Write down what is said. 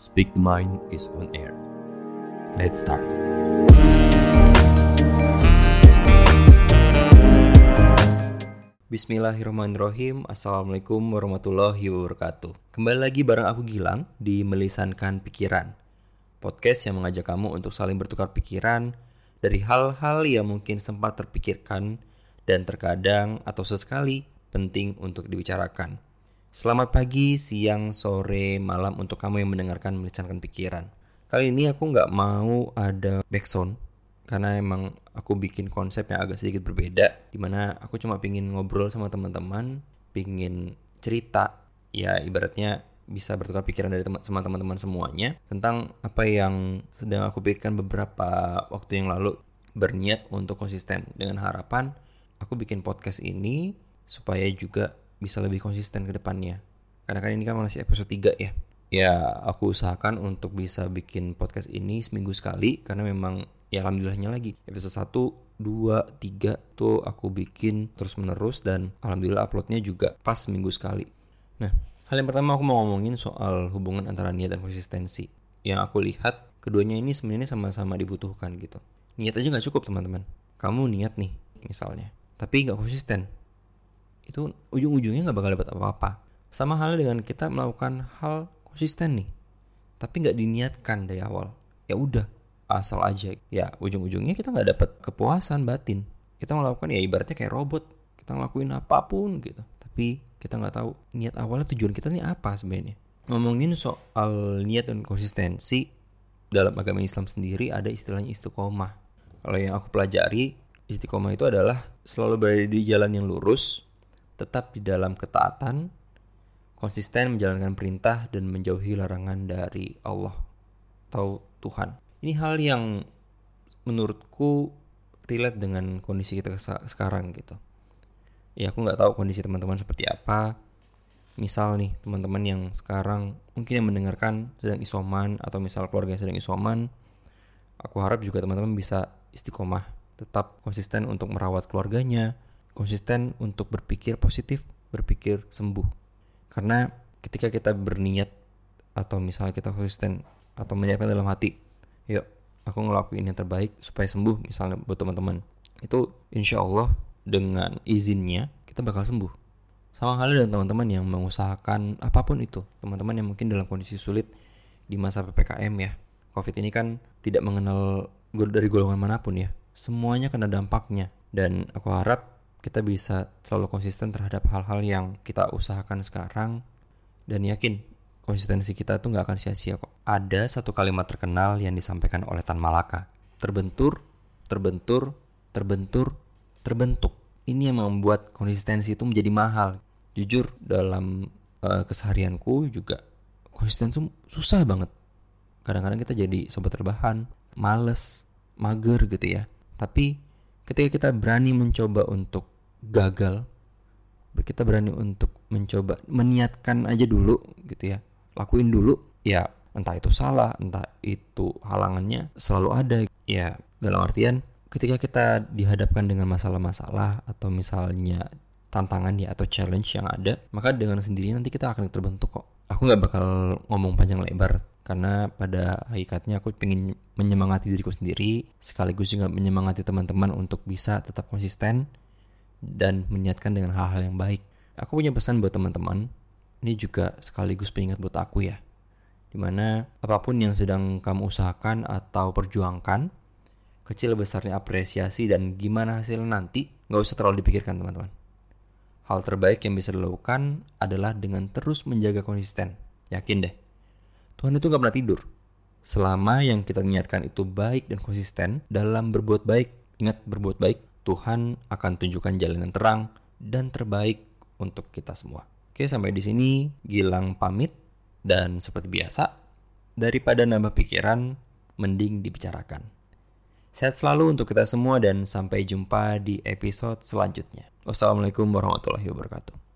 Speak the Mind is on air. Let's start. Bismillahirrahmanirrahim Assalamualaikum warahmatullahi wabarakatuh Kembali lagi bareng aku Gilang di Melisankan Pikiran Podcast yang mengajak kamu untuk saling bertukar pikiran Dari hal-hal yang mungkin sempat terpikirkan Dan terkadang atau sesekali penting untuk dibicarakan Selamat pagi, siang, sore, malam untuk kamu yang mendengarkan Melisankan Pikiran. Kali ini aku nggak mau ada backsound karena emang aku bikin konsep yang agak sedikit berbeda di mana aku cuma pingin ngobrol sama teman-teman pingin cerita ya ibaratnya bisa bertukar pikiran dari teman sama teman-teman semuanya tentang apa yang sedang aku pikirkan beberapa waktu yang lalu. Berniat untuk konsisten dengan harapan aku bikin podcast ini supaya juga bisa lebih konsisten ke depannya. Karena kan ini kan masih episode 3 ya. Ya aku usahakan untuk bisa bikin podcast ini seminggu sekali karena memang ya alhamdulillahnya lagi. Episode 1 2 3 tuh aku bikin terus menerus dan alhamdulillah uploadnya juga pas seminggu sekali. Nah hal yang pertama aku mau ngomongin soal hubungan antara niat dan konsistensi. Yang aku lihat keduanya ini sebenarnya sama-sama dibutuhkan gitu. Niat aja nggak cukup teman-teman. Kamu niat nih misalnya. Tapi nggak konsisten itu ujung-ujungnya nggak bakal dapat apa-apa. Sama halnya dengan kita melakukan hal konsisten nih tapi nggak diniatkan dari awal. Ya udah asal aja. Ya ujung-ujungnya kita nggak dapat kepuasan batin. Kita melakukan ya ibaratnya kayak robot. Kita ngelakuin apa pun gitu. Tapi kita nggak tahu niat awalnya tujuan kita ini apa sebenarnya. Ngomongin soal niat dan konsistensi dalam agama Islam sendiri ada istilahnya istiqomah. Kalau yang aku pelajari istiqomah itu adalah selalu berada di jalan yang lurus tetap di dalam ketaatan konsisten menjalankan perintah dan menjauhi larangan dari Allah atau Tuhan ini hal yang menurutku relate dengan kondisi kita sekarang gitu. Ya aku nggak tahu kondisi teman-teman seperti apa. Misal nih teman-teman yang sekarang mungkin yang mendengarkan sedang isoman atau misal keluarga yang sedang isoman, aku harap juga teman-teman bisa istiqomah, tetap konsisten untuk merawat keluarganya, konsisten untuk berpikir positif, berpikir sembuh. Karena ketika kita berniat atau misalnya kita konsisten atau menyiapkan dalam hati yuk aku ngelakuin yang terbaik supaya sembuh misalnya buat teman-teman itu insya Allah dengan izinnya kita bakal sembuh. Sama halnya dengan teman-teman yang mengusahakan apa pun itu. Teman-teman yang mungkin dalam kondisi sulit di masa ppkm ya. Covid ini kan tidak mengenal dari golongan mana pun ya. Semuanya kena dampaknya. Dan aku harap kita bisa selalu konsisten terhadap hal-hal yang kita usahakan sekarang dan yakin konsistensi kita tuh nggak akan sia-sia kok. Ada satu kalimat terkenal yang disampaikan oleh Tan Malaka. Terbentur, terbentur, terbentur, terbentuk. Ini yang membuat konsistensi itu menjadi mahal. Jujur dalam uh, keseharianku juga konsisten itu susah banget. Kadang-kadang kita jadi sobat terbahan, males, mager gitu ya. Tapi ketika kita berani mencoba untuk gagal, kita berani untuk mencoba meniatkan aja dulu gitu ya. Lakuin dulu ya entah itu salah entah itu halangannya selalu ada. Ya dalam artian ketika kita dihadapkan dengan masalah-masalah atau misalnya tantangan ya atau challenge yang ada maka dengan sendirinya nanti kita akan terbentuk kok. Aku nggak bakal ngomong panjang lebar karena pada hakikatnya aku ingin menyemangati diriku sendiri sekaligus juga menyemangati teman-teman untuk bisa tetap konsisten dan meniatkan dengan hal-hal yang baik aku punya pesan buat teman-teman ini juga sekaligus pengingat buat aku ya. Di mana apa pun yang sedang kamu usahakan atau perjuangkan, kecil besarnya apresiasi dan gimana hasil nanti, nggak usah terlalu dipikirkan teman-teman. Hal terbaik yang bisa dilakukan adalah dengan terus menjaga konsisten. Yakin deh, Tuhan itu nggak pernah tidur. Selama yang kita niatkan itu baik dan konsisten dalam berbuat baik, ingat berbuat baik, Tuhan akan tunjukkan jalan yang terang dan terbaik untuk kita semua. Oke, sampai di sini Gilang pamit dan seperti biasa, daripada nambah pikiran, mending dibicarakan. Sehat selalu untuk kita semua dan sampai jumpa di episode selanjutnya. Wassalamualaikum warahmatullahi wabarakatuh.